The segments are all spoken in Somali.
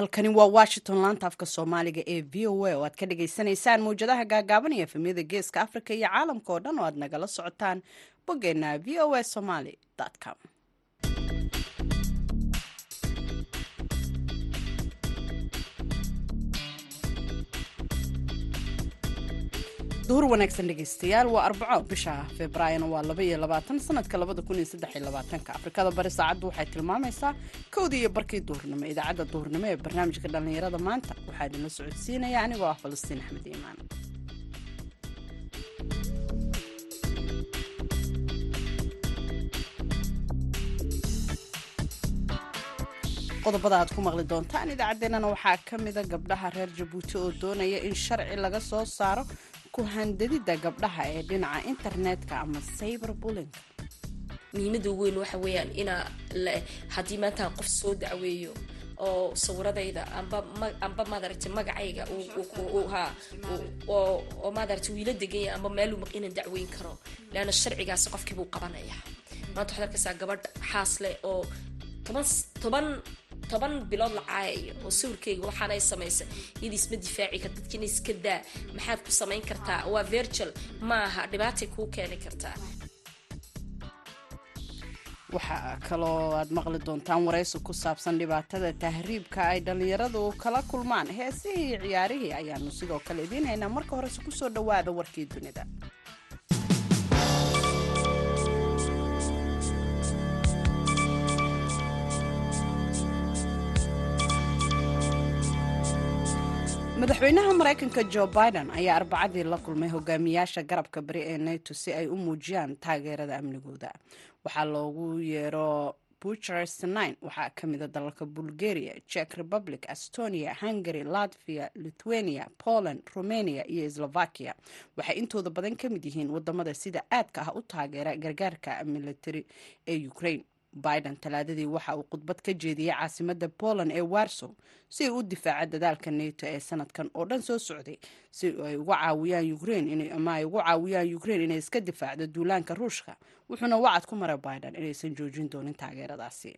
halkani waa washington laanta afka soomaaliga ee v o a oo aad ka dhagaysanaysaan mawjadaha gaagaaban iyo efemyada geeska afrika iyo caalamka oo dhan oo aad nagala socotaan boggeena v o a somaly com duhur wanaagsan dhegaystayaal waa arbaco bisha februaarina waa laba iyo labaatan sanadka labada kun iyo saddex labaatanka. Afrikada bari saacaddu waxay tilmaamaysaa kowdii iyo barkii duhurnimo idaacadda duhurnimo ee barnaamijka dhallinyarada maanta waxaa idinla socodsiinaya anigoo ah falastiin axmed iimaan. Qodobada aad ku maqli doontaan idaacaddeenana waxaa ka mida gabdhaha reer jabuuti oo doonaya in sharci laga soo saaro kuhandadida gabdhaha ee dhinaca internetka ama cyber bulling muhiimada weyn waxa weeyaan inaa haddii maanta qof soo dacweeyo oo sawiradayda amba maadaragta magacayga oo maadaragta wiila deganya amba meeluu ina dacweyn karo leanna sharcigaasi qofkiibuu qabanaya maanta waxaad arkaysaa gabadh xaas leh oo toban toban toban bilood la caayayo oo sawirkayga waxaanay samaysay. Iyada isma difaaci kar dadkiina iska daa. Maxaad ku samayn kartaa? Waa virtual ma aha dhibaatay kuu keeni kartaa. Waxaa kaloo aad maqli doontaan waraysi ku saabsan dhibaatada tahriibka ay dhallinyaradu kala kulmaan. Heesihii ciyaarihii ayaanu sidoo kale idiin haynaa marka horese ku soo dhawaada warkii dunida madaxweynaha maraykanka jo biden ayaa arbacadii la kulmay hogaamiyaasha garabka bari ee nato si ay u muujiyaan taageerada amnigooda. Waxaa loogu yeero bucharest nine waxaa ka mida dalalka bulgaria czech republic estonia hungary latvia lithuania poland romania iyo slovakia. Waxay intooda badan ka mid yihiin waddamada sida aadka ah u taageera gargaarka military ee ukraine biden talaadadii waxa uu khudbad ka jeediyey caasimada poland ee warsow si ay u difaaca dadaalka nato ee sanadkan oo dhan soo socday si ay uga caawiyaan ukraine ama ay ugu caawiyaan ukraine inay iska difaacdo duulaanka ruushka wuxuuna wacad ku maray biden inaysan joojin doonin taageeradaasi.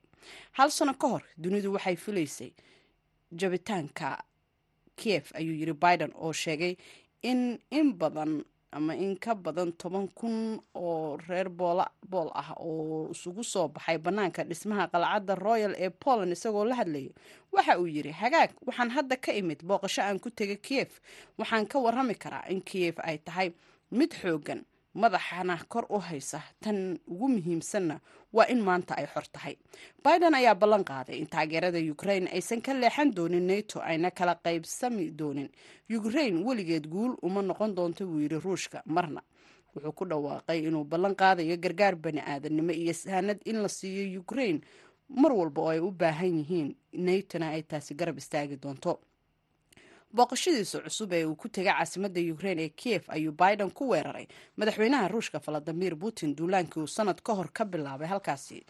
Hal sano ka hor dunidu waxay filaysay jabitaanka kiev ayuu yiri biden oo sheegay in in badan ama in ka badan toban kun oo reer bool ah oo isugu soo baxay bannaanka dhismaha qalcadda royal ee poland isagoo la hadlayay waxa uu yidhi hagaag waxaan hadda ka imid booqasho aan ku tegay kiev. Waxaan ka warrami karaa in kiev ay tahay mid xooggan madaxana kor u haysa. Tan ugu muhiimsanna waa in maanta ay xor tahay. Biden ayaa ballan qaaday in taageerada ukraine aysan ka leexan doonin nato ayna kala qaybsami doonin. Ukraine weligeed guul uma noqon doonto buu yidhi ruushka marna. Wuxuu ku dhawaaqay inuu ballan qaadayo gargaar bani aadamnimo iyo sahanad in la siiyo ukraine. Mar walba oo ay u baahan yihiin natona ay taasi garab istaagi doonto booqashadiisa cusub ee uu ku tegay caasimada ukraine ee kiev ayuu biden ku weeraray. Madaxweynaha ruushka valadimir putin duulaankii uu sanad ka hor ka bilaabay halkaasi.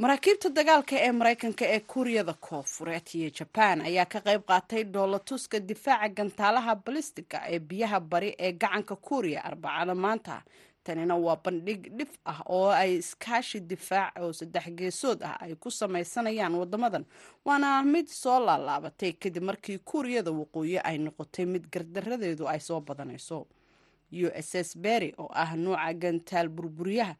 Maraakiibta dagaalka ee maraykanka ee kuuriyada koofureed iyo jabaan ayaa ka qayb qaatay dhoolatuska difaaca gantaalaha balistiga ee biyaha bari ee gacanka kuuriya arbacada maanta tanina waa bandhig dhif ah oo ay iskaashi difaac oo saddex geesood ah ay ku samaysanayaan wadamadan. Waana mid soo laalaabatay kadib markii kuuriyada waqooyi ay noqotay mid gardaradeedu ay soo badanayso. U s s berry oo ah nuuca gantaal burburiyaha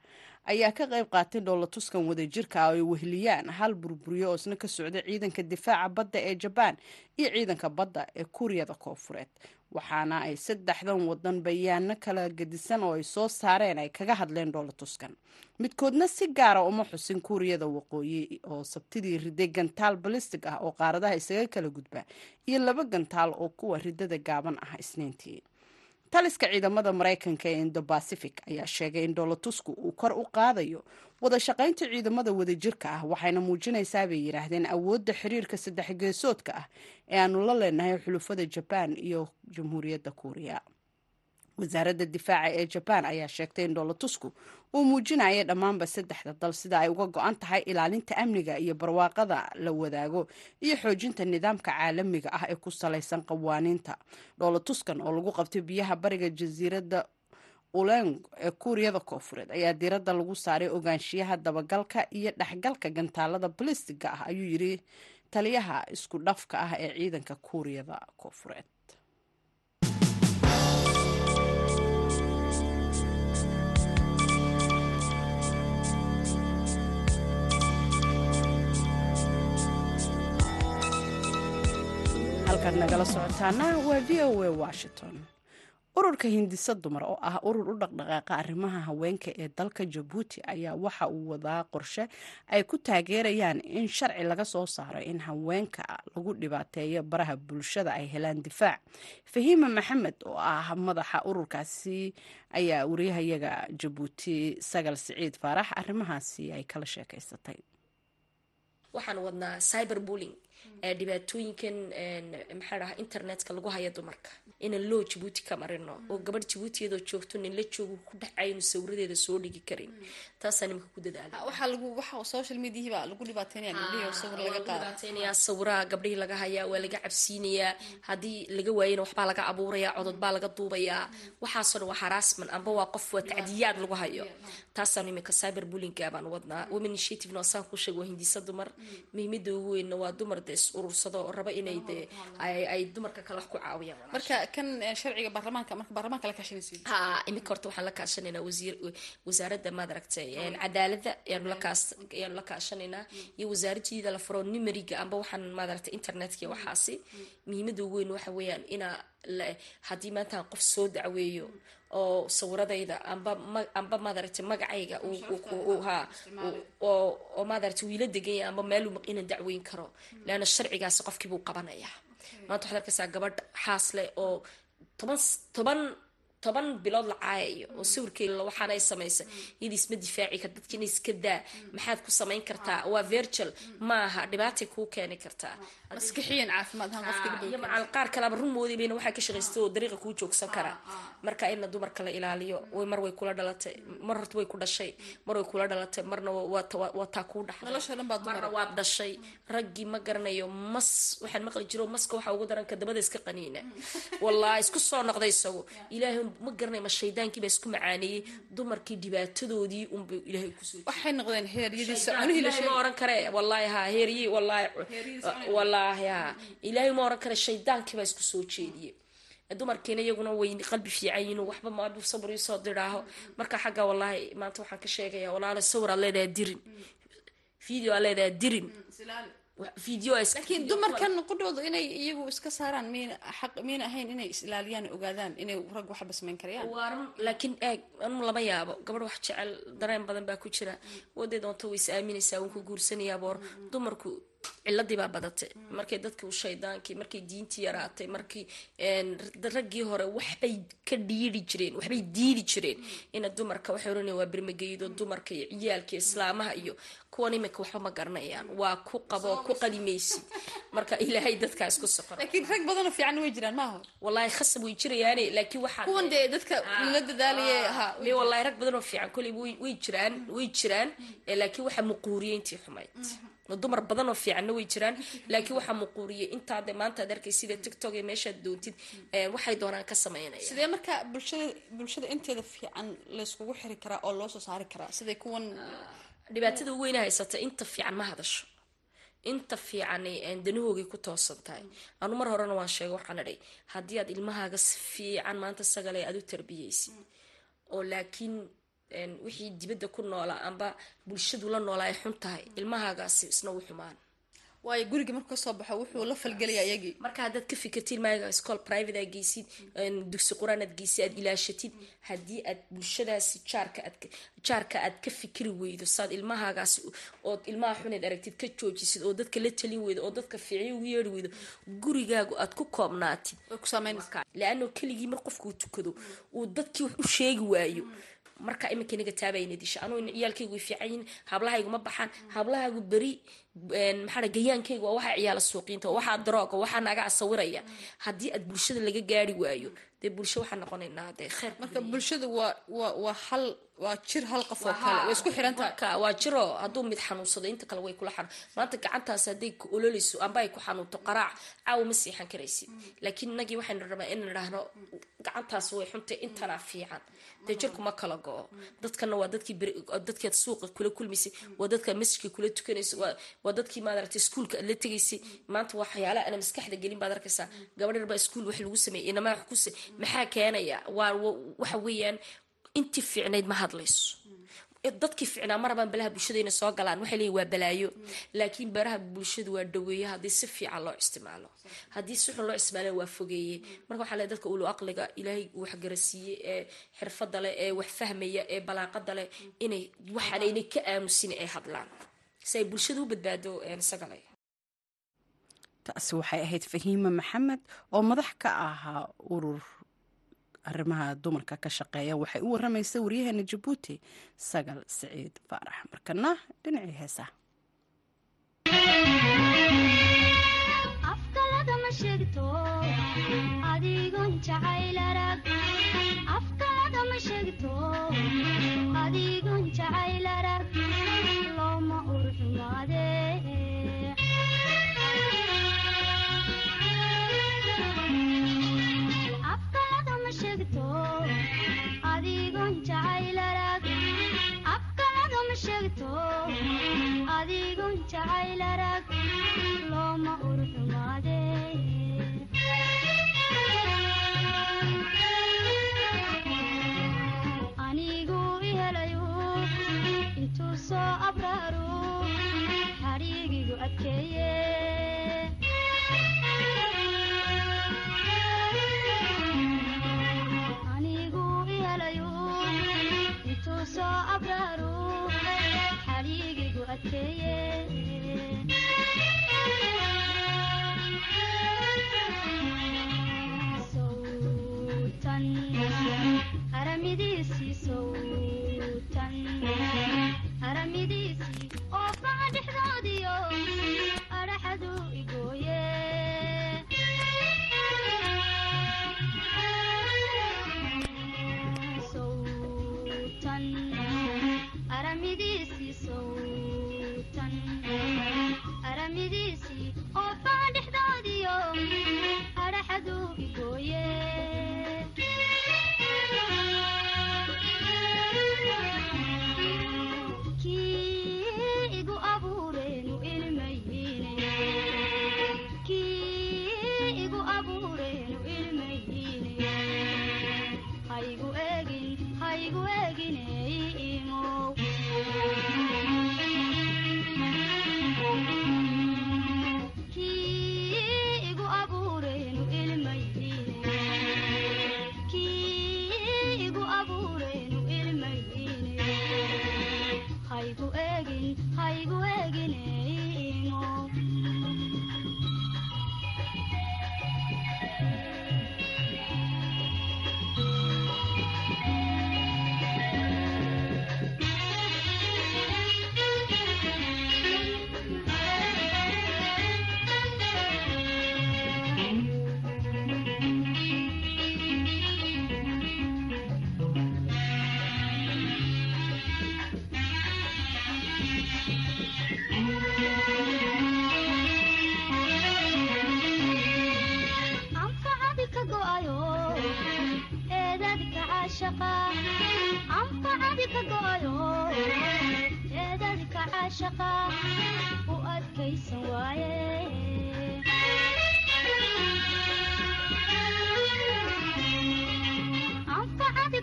ayaa ka qayb qaatay dhoolatuskan wadajirka oo ay wehliyaan hal burburiyo oo isna ka socda ciidanka difaaca badda ee jabaan iyo ciidanka badda ee kuuriyada koofureed waxaana ay saddexdan wadan bayaano kala gedisan oo ay soo saareen ay kaga hadleen dhoolatuskan midkoodna si gaara uma xusin kuuriyada waqooyi oo sabtidii riday gantaal balistig ah oo qaaradaha isaga kala gudba iyo laba gantaal oo kuwa ridada gaaban ah isniintii taliska ciidamada maraykanka ee indobacific ayaa sheegay in dhoolatusku uu kor u qaadayo wada shaqaynta ciidamada wadajirka ah waxayna muujinaysaa bay yidhaahdeen awoodda xiriirka saddex geesoodka ah ee aanu la leenahay xulufada jabaan iyo jamhuuriyadda kuuriya wasaaradda difaaca ee jabaan ayaa sheegtay in dhoolatusku uu muujinaya dhammaanba saddexda dal sida ay uga go-an tahay ilaalinta amniga iyo barwaaqada la wadaago iyo xoojinta nidaamka caalamiga ah ee ku salaysan qawaaniinta. Dhoolatuskan oo lagu qabtay biyaha bariga jasiiradda uleng ee kuuriyada koofureed ayaa diiradda lagu saaray ogaanshiyaha dabagalka iyo dhexgalka gantaalada balistiga ah ayuu yiri taliyaha isku dhafka ah ee ciidanka kuuriyada koofureed halkaad nagala socotaana waa v o a washington. Ururka hindisa dumar oo ah urur u dhaqdhaqaaqa arrimaha haweenka ee dalka jabuuti ayaa waxa uu wadaa qorshe ay ku taageerayaan in sharci laga soo saaro in haweenka lagu dhibaateeyo baraha bulshada ay helaan difaac. Fahiima maxamed oo ah madaxa ururkaasi ayaa wariyahayaga jabuuti sagal siciid faarax arrimahaasi ay kala sheekaysatay ee dhibaatooyinkan maxaa dhaha internetka lagu haya dumarka. Inaan loo jabuuti ka marino. Oo gabadh jabuuti iyadoo joogto nin la joogo ku dhex aynu sawiradeeda soo dhigi karin. Taasaa nimanka ku dadaala qaada dhibaateynayaa sawiraha gabdhihii laga hayaa waa laga cabsiinayaa. Haddii laga waayana waxbaa laga abuurayaa codod baa laga duubayaa. Waxaasoo dhan waa harassment amba waa qof waa tacdiyaad lagu hayo. Taasaan iminka cyber bullyinga baan wadnaa. Women initiative na saan ku sheeg waa hindisa dumar muhiimada ugu weynna waa dumar dee is urursado oo raba inay dee ay dumarka kale wax ku caawiyaan marka kan sharciga baarlamaanka marka baarlamaanka la kaashanaysa ha iminka horta waxaan la kaashanaynaa wasiir wasaaradda maad aragtay cadaaladda ayaanu la kaas ayaanu la kaashanaynaa. Iyo wasaaradiida la furo numeriga amba waxaan maad aragtay internetka waxaasi. Muhiimada ugu weyn waxa weeyaan inaa haddii maanta qof soo dacweeyo oo sawiradayda amba amba maadaragtay magacayga oo maadaragtay wiila deganya amba meelu inaan dacweyn karo. Leanna sharcigaasi qofkiibuu qabanaya. Maanta waxaad arkaysaa gabadh xaas leh oo toban toban toban bilood la caayayo oo sawirkeela waxaana ay samaysay. Iyada isma difaaci kar dadkiina iska daa. Maxaad ku samayn kartaa? Waa virtual maaha dhibaatay kuu keeni kartaa. Macal qaar kaleba run moodaybayna waxaa ka shaqaystay oo dariiqa kuu joogsan kara. marka ina dumarka la ilaaliyo mar way kula dhalatay. Mar horta way ku dhashay mar way kula dhalatay marna waa taa kuu dhaxday nolosha dhan baad marna waad dhashay. Raggii ma garanayo mas waxaan maqli jiro maska waxaa ugu daran ka dabada iska qaniina wallaahi isku soo noqday isagu. Ilaahay ma garanay ma shaydaankii baa isku macaaneeyey dumarkii dhibaatadoodii unba ilaahay ku soo waxay noqdeen heeryadiisa cunihii la ma oran kare. Wallaahi ha heeryi wallaahi ha. Ilaahay ma oran kare shaydaankii baa isku soo jeediyey dumarkiina iyaguna way qalbi fiican yihiin waxba maadu sabr soo diraaho. Marka xagga wallaahi maanta waxaan ka sheegayaa walaalo sawir aad leedahay dirin. Video aad leedahay dirin. Video laakiin dumarkan qudhooda inay iyagu iska saaraan xaq miyna ahayn inay is ilaaliyaan ogaadaan inay rag waxba samayn karayaan. Laakiin eeg anu lama yaabo gabadh wax jecel dareen badan baa ku jira. Wadee doonto way is aaminaysaa waan ku guursanayaa boor dumarku ciladii baa badatay markay dadkii shaydaankii markay diintii yaraatay markii raggii hore waxbay ka dhiiri jireen waxbay diidi jireen. Ina dumarka waxay oranaya waa bermageydo dumarka iyo ciyaalka iyo islaamaha iyo kuwan iminka waxba ma garanayaan waa ku qabo ku qadimaysid marka ilaahay dadkaa isku soqora laakiin rag badanoo fiican way jiraan maaha wallaahi khasab way jirayaane laakiin waxaa kuwan dee dadka la dadaalaya ha me wallaahi rag badanoo fiican koley way jiraan way jiraan. Laakiin waxaa muquuriyay intii xumayd dumar badan oo fiicanna way jiraan. Laakiin waxaa muquuriyay intaade maanta ad arkay sida tiktok ee meeshaad doontid waxay doonaan ka sameynaya. Sidee marka bulshada bulshada inteeda fiican layskugu xiri karaa oo loo soo saari karaa? Siday kuwan dhibaatada weyna haysata inta fiican ma hadasho. Inta fiican danahoogay ku toosan tahay. Anu mar horena waan sheega waxaan idhay haddii aad ilmahaaga si fiican maanta sagale aad u tarbiyeysid oo laakiin wixii dibadda ku noolaa amba bulshadu la noolaa ay xun tahay. Ilmahaagaasi isna u xumaan. Waayo gurigii markuu ka soo baxo wuxuu la falgelaya iyagii marka haddaad ka fikirtid maaga school private aad geysid dugsi qur'aan aad geysid aad ilaashatid haddii aad bulshadaasi jaarka aad jaarka aad ka fikiri weydo saad ilmahaagaasi ood ilmaha xuneed aragtid ka joojisid oo dadka la talin weydo oo dadka fiicyo ugu yeeri weydo gurigaagu aad ku koobnaatid. Le-ano keligii mar qofkuu tukado uu dadkii wax u sheegi waayo marka iminka inaga taabayna disha. Anuu ciyaalkaygu way fiican yihiin hablahaygu ma baxaan hablahaagu beri maxaa gayaankaygu waa waxaa ciyaala suuqiinta waxaa darooga waxaa naga asawiraya haddii aad bulshada laga gaari waayo dee bulsho waxaan noqonaynaa dee kheer marka bulshadu waa waa waa hal waa jir hal qof oo kale way isku xiran tahay waa jiro hadduu mid xanuunsado inta kale way kula xanuun. Maanta gacantaas hadday ku ololeyso amba ay ku xanuunto qaraac caawa ma seexan karaysid laakiin inagii waxaynu rabaa in idhaahno gacantaas way xuntay intana fiican. Dee jirku ma kala go-o dadkana waa dadkii dadkaad suuqa kula kulmaysay waa dadka masjidka kula tukanaysa waa waa dadkii maaragtay iskuulka aad la tegaysay. Maanta waxyaalaha ana maskaxda gelin baad arkaysaa. Gabadh yar baa iskuul wax lagu sameeyay inamaa wax ku se maxaa keenaya? Waa wa- waxa weeyaan intii fiicnayd ma hadlayso. Dadkii ficnaa ma rabaan balaha bulshada inay soo galaan. Waxay leeyihiin waa balaayo. Laakiin baraha bulshadu waa dhaweeye haddii si fiican loo isticmaalo haddii si xun loo isticmaalo waa fogeeye marka waxaa leeyahay dadka ulu aqliga ilaahay uu waxgarasiiyey ee xirfada leh ee wax fahmaya ee balaaqada leh inay waxaan aynay ka aamusin ay hadlaan si ay bulshada u badbaado leh taasi waxay ahayd fahiime maxamed oo madax ka ahaa urur arrimaha dumarka ka shaqeeya. Waxay u waramaysa waryaheena jabuuti sagal siciid faarax markana dhinacii heesaha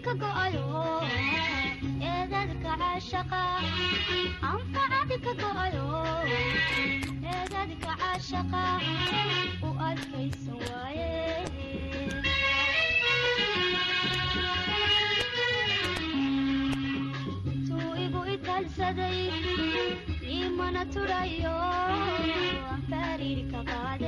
ka go'ayo eedadka caashaqa anfacadi ka go'ayo eedadka caashaqa u adkaysan waaye tuu igu italsaday imana turayo aan fariir ka qaade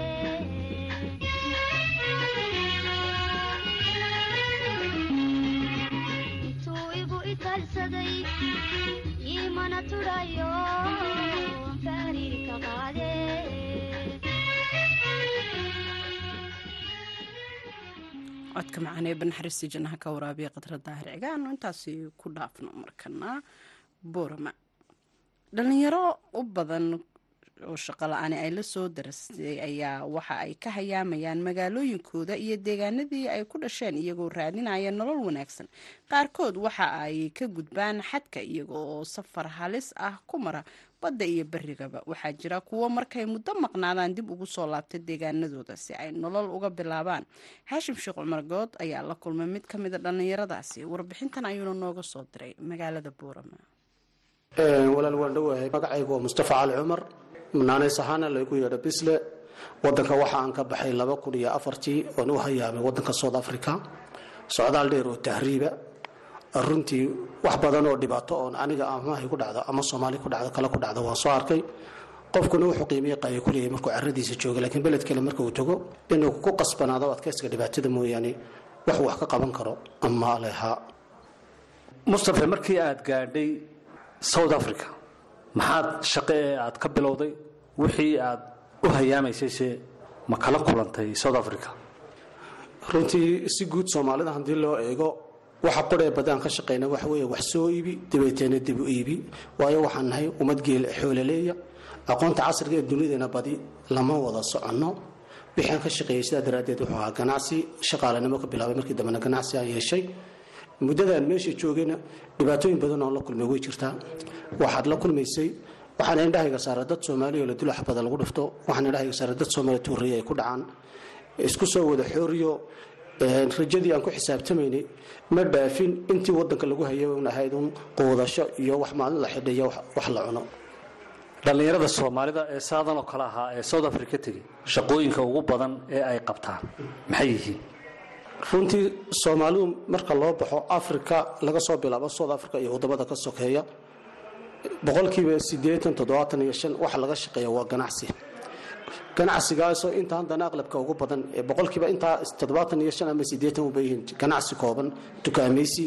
codka macaan ee banaxariistii jannaha ka waraabiya khadra daahir cigaano intaasi ku dhaafno markana boorama dhalinyaro u badan oo shaqo la'aani ay la soo darastay ayaa waxa ay ka hayaamayaan magaalooyinkooda iyo deegaanadii ay ku dhasheen iyagoo raadinaya nolol wanaagsan. Qaarkood waxa ay ka gudbaan xadka iyaga oo safar halis ah ku mara badda iyo berigaba waxaa jira kuwo markay muddo maqnaadaan dib ugu soo laabtay deegaanadooda si ay nolol uga bilaabaan. Xaashim sheekh cumar good ayaa la kulmay mid ka mida dhallinyaradaasi warbixintan ayuuna nooga soo diray magaalada boorama walaal waan dhowahay magacaygu waa mustafa cali cumar naanays ahaana laygu yeedho bisle wadanka waxa aan ka baxay laba kun iyo afartii oon u hayaamay wadanka south africa. Socdaal dheer oo tahriiba. Runtii wax badan oo dhibaato oon aniga amahay ku dhacdo ama soomaali ku dhacdo kale ku dhacdo waan soo arkay. Qofkuna wuxuu qiimiye qaaya ku markuu caradiisa jooga laakiin beled kale marka tago inuu ku qasbanaado adkaysiga dhibaatada mooyaane waxuu wax ka qaban karo ama lehaa mustafe markii aad gaadhay south africa maxaad shaqe ee aad ka bilowday? Wixii aad u hayaamaysayse ma kala kulantay south africa? Runtii si guud soomaalida haddii loo eego waxa qoree badaan ka shaqayna waxa wax soo iibi dabeeteena dib u iibi. Waayo waxaan nahay ummad geel xoolaleeya aqoonta casriga ee dunideena badi lama wada soconno. Wixaan ka shaqeeyey sidaa daraaddeed wuxuu ahaa ganacsi shaqaalanimo ka bilaabay markii dambena ganacsi aan yeeshay muddadaan meesha joogayna dhibaatooyin badan oo la kulmay way jirtaa. Waxaad la kulmaysay waxaana indhahayga saara dad soomaaliya oo la dilo xabada lagu dhifto waxaana indhahayga saara dad soomaaliya tuurriya ay ku dhacaan. Isku soo wada xooriyo rajadii aan ku xisaabtamaynay ma dhaafin. Intii wadanka lagu hayay un ahayd un quudasho iyo wax maalin la xidhiyo wax la cuno. Dhallinyarada soomaalida ee saadan oo kale ahaa ee south africa tegey shaqooyinka ugu badan ee ay qabtaan maxay yihiin runtii soomaalidu marka loo baxo africa laga soo bilaabo south africa iyo waddamada ka sokeeya boqolkiiba sideetan toddobaatan iyo shan waxa laga shaqeeya waa ganacsi. Ganacsigaasoo inta haddana aqlabka ugu badan ee boqolkiiba intaa toddobaatan iyo shan ama sideetan uba yihiin ganacsi kooban dukaamaysi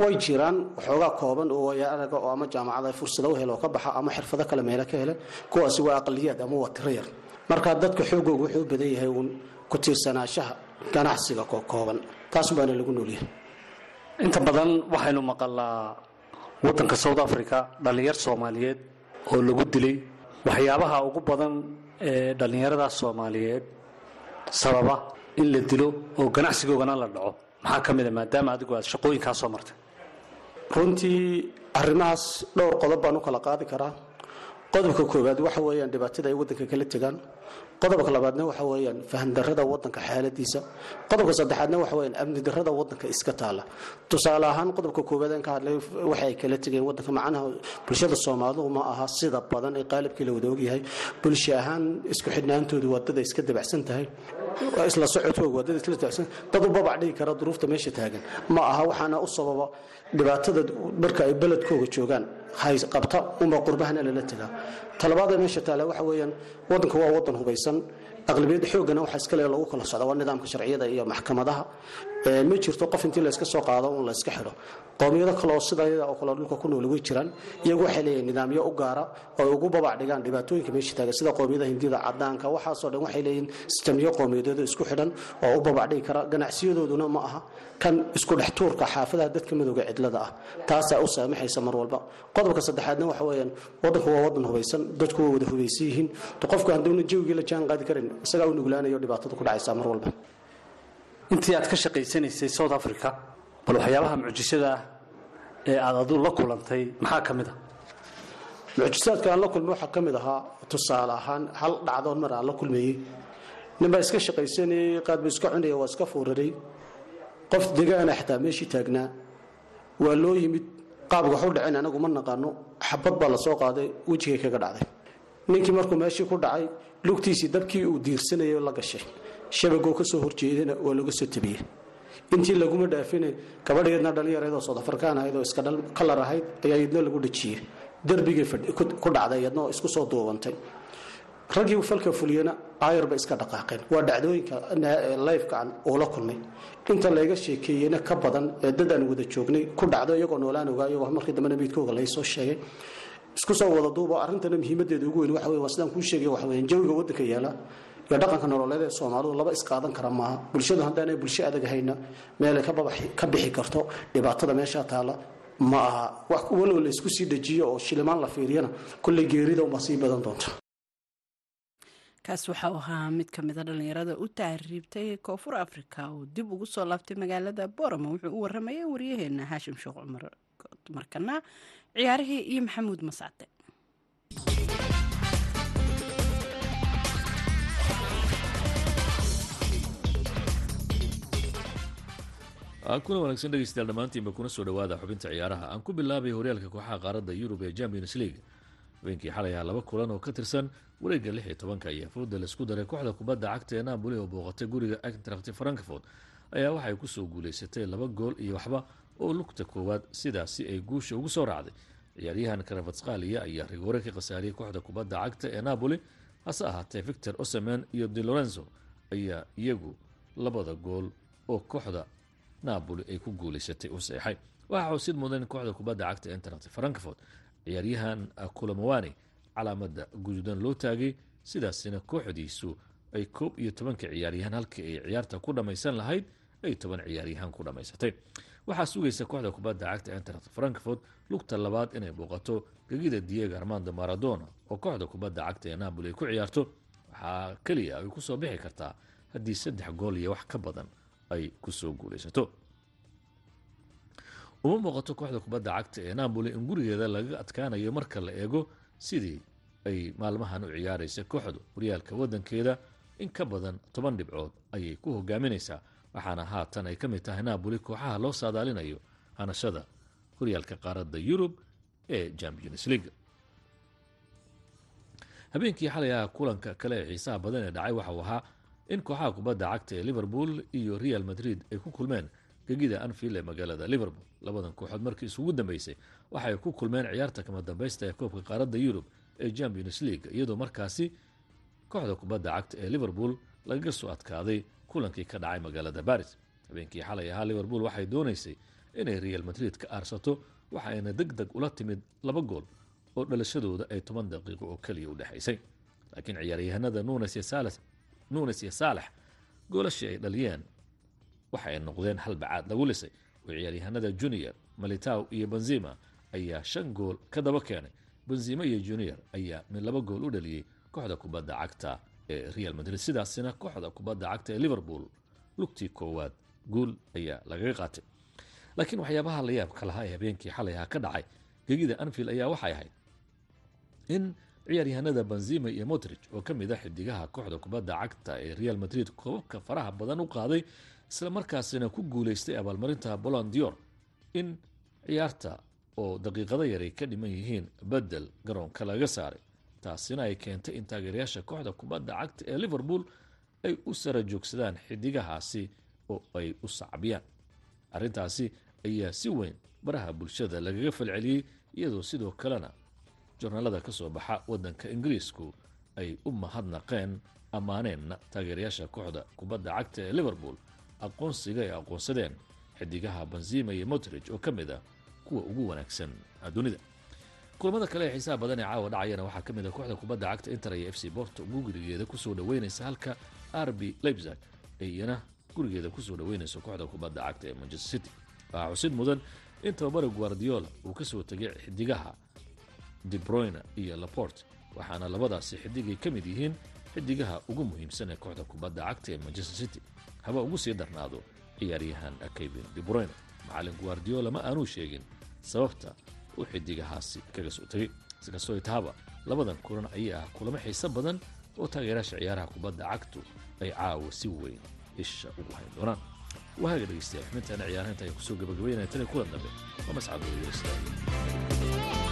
way jiraan waxoogaa kooban oo wayaaraga oo ama jaamacada fursado u helo oo ka baxa ama xirfado kale meelo ka hele kuwaasi waa aqliyaad ama waa tiro yar marka dadka xoogooga wuxuu badan yahay uun ku tiirsanaanshaha ganacsiga kooban. Taas baana lagu noolyahay. Inta badan waxaynu maqalaa wadanka south africa dhallinyar soomaaliyeed oo lagu dilay waxyaabaha ugu badan ee dhallinyaradaas soomaaliyeed. Sababa in la dilo oo ganacsigoogana la dhaco. Maxaa ka mida maadaama adigu aad shaqooyinkaa soo martay. Runtii arrimahaas dhowr qodob baan u kala qaadi karaa qodobka koowaad waxa weeyaan dhibaatada ay wadanka kala tegaan qodobka labaadna waxa weeyaan fahamdarrada wadanka xaaladiisa. Qodobka saddexaadna waxa weeyaan amni darrada wadanka iska taala. Tusaale ahaan qodobka koowaad aan ka hadlay waxa kala tegeen wadanka macnaha bulshada soomaalidu ma aha sida badan ee qaalibkii la wada ogyahay bulsho ahaan isku xidhnaantoodu waa iska dabacsan tahay. Isla socodkooga waa isla dabacsan. Dad u dhigi kara duruufta meesha taagan. Ma aha waxaana u sababa dhibaatada marka ay beledkooga joogaan qabta unba qurbahana lala tegaa talabaada meesha taale waxa weeyaan wadanka waa wadan hubaysan aqlabiyadda xoogana waxaa iskale lagu kala socda waa nidaamka sharciyada iyo maxkamadaha. Ma jirto qof intii layska soo qaado un la iska xidho qowmiyado kale oo sidayada oo kale dhulka ku nool way jiraan iyagu waxay leeyihiin nidaamyo u gaara oo ugu babac dhigaan dhibaatooyinka meesha taagan sida qowmiyada hindida cadaanka waxaasoo dhan waxay leeyihiin sistamyo qowmiyadeedo isku xidhan oo u babac dhigi kara. Ganacsiyadooduna ma aha kan isku dhex xaafadaha dadka madowga cidlada ah taasaa u saamaxaysa mar walba. Qodobka saddexaadna waxa weeyaan wadanku waa wadan hubaysan dadku waa wada hubaysan yihiin qofku hadduuna jawigii la jaan qaadi karin isagaa u nuglaanayo dhibaatada ku dhacaysa mar walba. Intii aad ka shaqaysanaysay south africa bal waxyaabaha mucjisada ah ee aad adu la kulantay maxaa ka mid a mucjisaadka aan la kulmay waxaa ka mid ahaa tusaale ahaan hal dhacdoon mar aan la kulmayey. Ninbaa iska shaqaysanayey qaadbu iska cunaya waa iska fuuraray qof degaana xitaa meeshii taagnaa. Waa loo yimid qaabka waxu dhaceen anagu ma naqaano. Xabad baa la soo qaaday wejigay kaga dhacday. Ninkii markuu meeshii ku dhacay lugtiisii dabkii uu diirsanayay la gashay. Shabagoo ka soo horjeedana waa laga soo tabiyey intii laguma dhaafine gabadheedna dhallinyareedoo soodafrikaan ahayd oo iska kalar ahayd ayaa iyadna lagu dhajiyey darbigay ku dhacday iyadna oo isku soo duubantay. Raggii falka fuliyana aayar iska dhaqaaqeen. Waa dhacdooyinka lifekaan uu la kulmay. Inta layga sheekeeyeyna ka badan ee dadaan wada joognay ku dhacdo iyagoo noolaan ogaa iyagoo markii dambena meydkooga laysoo sheegay. Isku soo wada duubo arrintana muhiimadeeda ugu weyn waxa wey waa sidaan kuu sheegay waxa weeyaan jawiga waddanka yaalla iyo dhaqanka nololeed ee soomaalidu laba isqaadan kara maaha. Bulshadu haddaanay bulsho adag hayna meelay ka bixi karto dhibaatada meeshaa taalla ma aha. Wax walow la isku sii dejiyo oo shilimaan la fiiriyana kolley geerida unbaa sii badan doonta kaas waxau ahaa mid ka mida dhallinyarada u taariibtay koonfur afrika oo dib ugu soo laabtay magaalada borama wuxuu u waramayay waryaheena haashim sheekh cumar markana ciyaarihii iyo maxamuud mascade kuna wanaagsan dhegeystayaal dhammaantiinba kuna soo dhawaada xubinta ciyaaraha. Aan ku bilaabay horyaalka kooxaha qaaradda yurub ee champions league. Habeenkii xalay ahaa laba kulan oo ka tirsan wareegga lix iyo tobanka ayaa fooda la isku daray kooxda kubadda cagta ee napoli oo booqatay guriga eintracht frankfurt ayaa waxay ku soo guuleysatay laba gool iyo waxba oo lugta koowaad sidaasi ay guusha ugu soo raacday. Ciyaaryahan karavatskhalia ayaa rigoore ka khasaariyey kooxda kubadda cagta ee napoli hase ahaatee victor osemen iyo di lorenzo ayaa iyagu labada gool oo kooxda napoli ay ku guuleysatay u seexay. Waxaa xusid mudan kooxda kubadda cagta eintracht frankfurt ciyaaryahan kulamawani calaamada guduudan loo taagay sidaasina kooxdiisu ay koob iyo tobanka ciyaaryahan halkii ay ciyaarta ku dhammaysan lahayd ay toban ciyaaryahan ku dhammaysatay waxaa sugaysa kooxda kubadda cagta eintracht frankfurt lugta labaad inay booqato gegida diego armando maradona oo kooxda kubadda cagta ee napoli ay ku ciyaarto. Waxaa keliya ay ku soo bixi kartaa haddii saddex gool iyo wax ka badan ay ku soo guulaysato uma muuqato kooxda kubadda cagta ee napoli in gurigeeda laga adkaanayo marka la eego sidii ay maalmahan u ciyaaraysa kooxdu horyaalka wadankeeda. In ka badan toban dhibcood ayay ku hogaaminaysaa waxaana haatan ay ka mid tahay napoli kooxaha loo saadaalinayo hanashada horyaalka qaaradda yurub ee champions league. Habeenkii xalay ah kulanka kale ee xiisaha badan ee dhacay waxauu ahaa in kooxaha kubadda cagta ee liverpool iyo real madrid ay ku kulmeen gegida anfield ee magaalada liverpool. Labadan kooxood markii isugu dambeysay waxay ku kulmeen ciyaarta kama dambaysta ee koobka qaaradda yurub ee champions league iyadoo markaasi kooxda kubadda cagta ee liverpool lagaga soo adkaaday kulankii ka dhacay magaalada baris habeenkii xalay ahaa liverpool waxay doonaysay inay real madrid ka aarsato waxayna deg deg ula timid laba gool oo dhalashadooda ay toban daqiiqo oo keliya u dhexaysay laakiin ciyaaryahanada nunes iyo salas nunes iyo saalax goolashii ay dhaliyeen. Waxa ay noqdeen hal bacaad lagu lisay. Oo ciyaaryahanada junior malitaw iyo benzima ayaa shan gool ka daba keenay. Benzima iyo junior ayaa mid laba gool u dhaliyey kooxda kubadda cagta ee real madrid. Sidaasina kooxda kubadda cagta ee liverpool lugtii koowaad guul ayaa lagaga qaatay. Laakiin waxyaabaha la yaabka lahaa ee habeenkii xalay aha ka dhacay gegida anfield ayaa waxay ahayd in ciyaaryahanada benzima iyo motrich oo ka mid a xidigaha kooxda kubadda cagta ee real madrid koobabka faraha badan u qaaday isla markaasina ku guulaystay abaalmarinta bolon dior in ciyaarta oo daqiiqado yaray ka dhiman yihiin bedel garoonka laga saaray. Taasina ay keentay in taageerayaasha kooxda kubadda cagta ee liverpool ay u sara joogsadaan xidigahaasi oo ay u sacbiyaan. Arrintaasi ayaa si weyn baraha bulshada lagaga falceliyey iyadoo sidoo kalena jornaalada ka soo baxa wadanka ingiriisku ay u mahadnaqeen ammaaneenna taageerayaasha kooxda kubadda cagta ee liverpool aqoonsiga ay aqoonsadeen xidigaha benzima iyo motrich oo ka mid ah kuwa ugu wanaagsan dunida kulamada kale ee xiisaha badan ee caawa dhacayana waxaa ka mid ah kooxda kubadda cagta inter iyo f c borto gurigeeda ku soo dhaweynaysa halka rb leipzig iyana gurigeeda ku soo dhaweynayso kooxda kubadda cagta ee manchester city. Waxaa xusid mudan in tababara guardiola uu ka soo tegay xidigaha debroyne iyo laport waxaana labadaasi xidigay ka mid yihiin xidigaha ugu muhiimsan ee kooxda kubadda cagta ee manchester city. Haba ugu sii darnaado ciyaaryahan kevin debroyne macalin guardiola ma aanuu sheegin sababta uu xidigahaasi kaga soo tegay sikastoo itahaba labadan kulan ayaa ah kulamo xiiso badan oo taageeraasha ciyaaraha kubadda cagtu ay caawa si weyn isha ugu hayn doonaan. Waaga dhegeystayaal xubintaana ciyaaraha inta ay ku soo gabagabeynaya tan iyo kulan dambe. Waa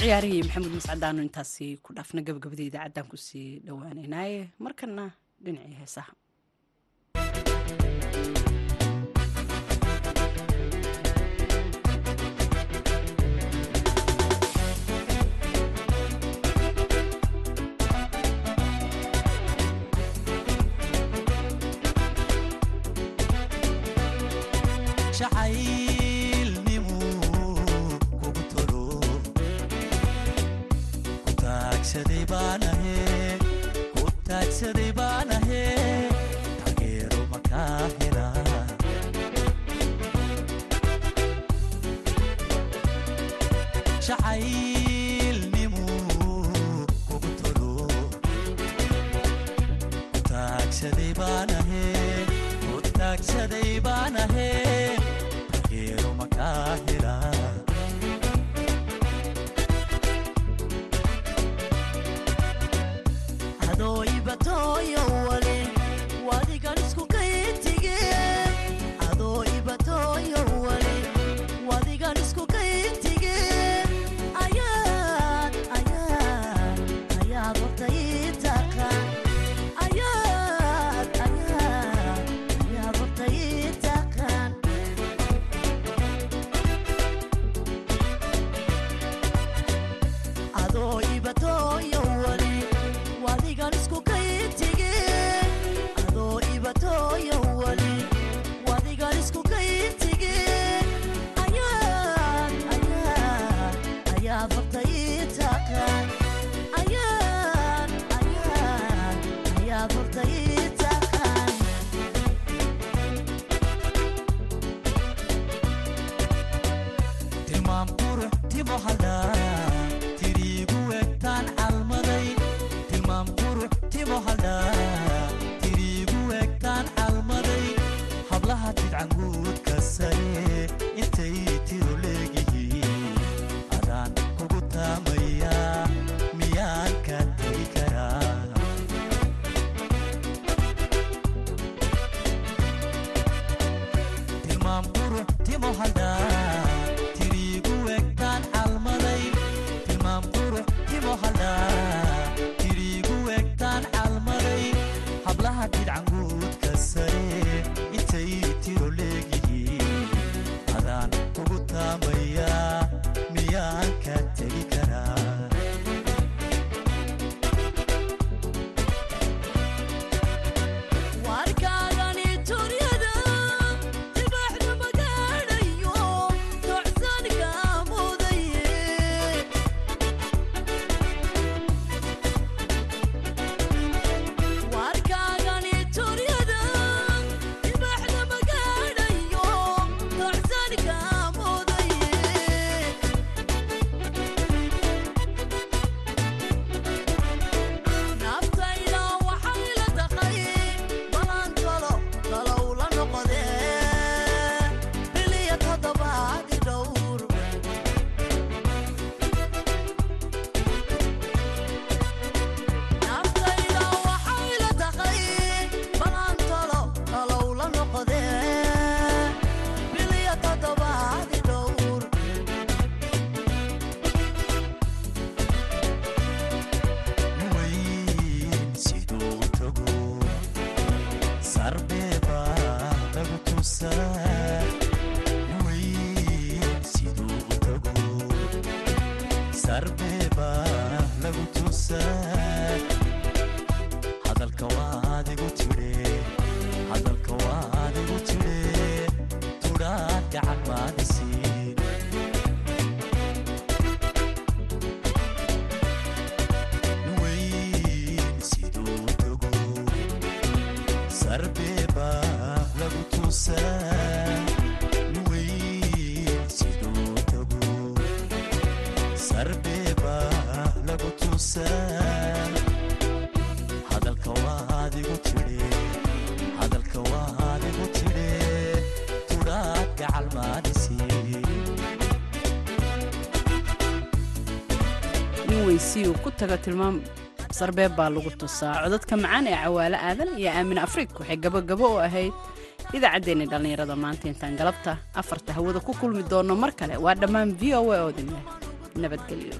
ciyaarihii maxamed mascadaanu intaasi ku dhaafna gabagabada ku sii dhowaanaynaaye markana dhinacii heesaha. شعيب taajsaday baan ahe tageero makaa hela jacay si uu ku taga tilmaam sarbeeb baa lagu tusaa. Codadka macaan ee cawaalo aadan iyo aamin afrig waxay gabogabo u ahayd idaacaddeenni dhallinyarada maanta. Intaan galabta afarta hawada ku kulmi doonno mar kale waa dhammaan v o a oodin leh. Nabadgelyo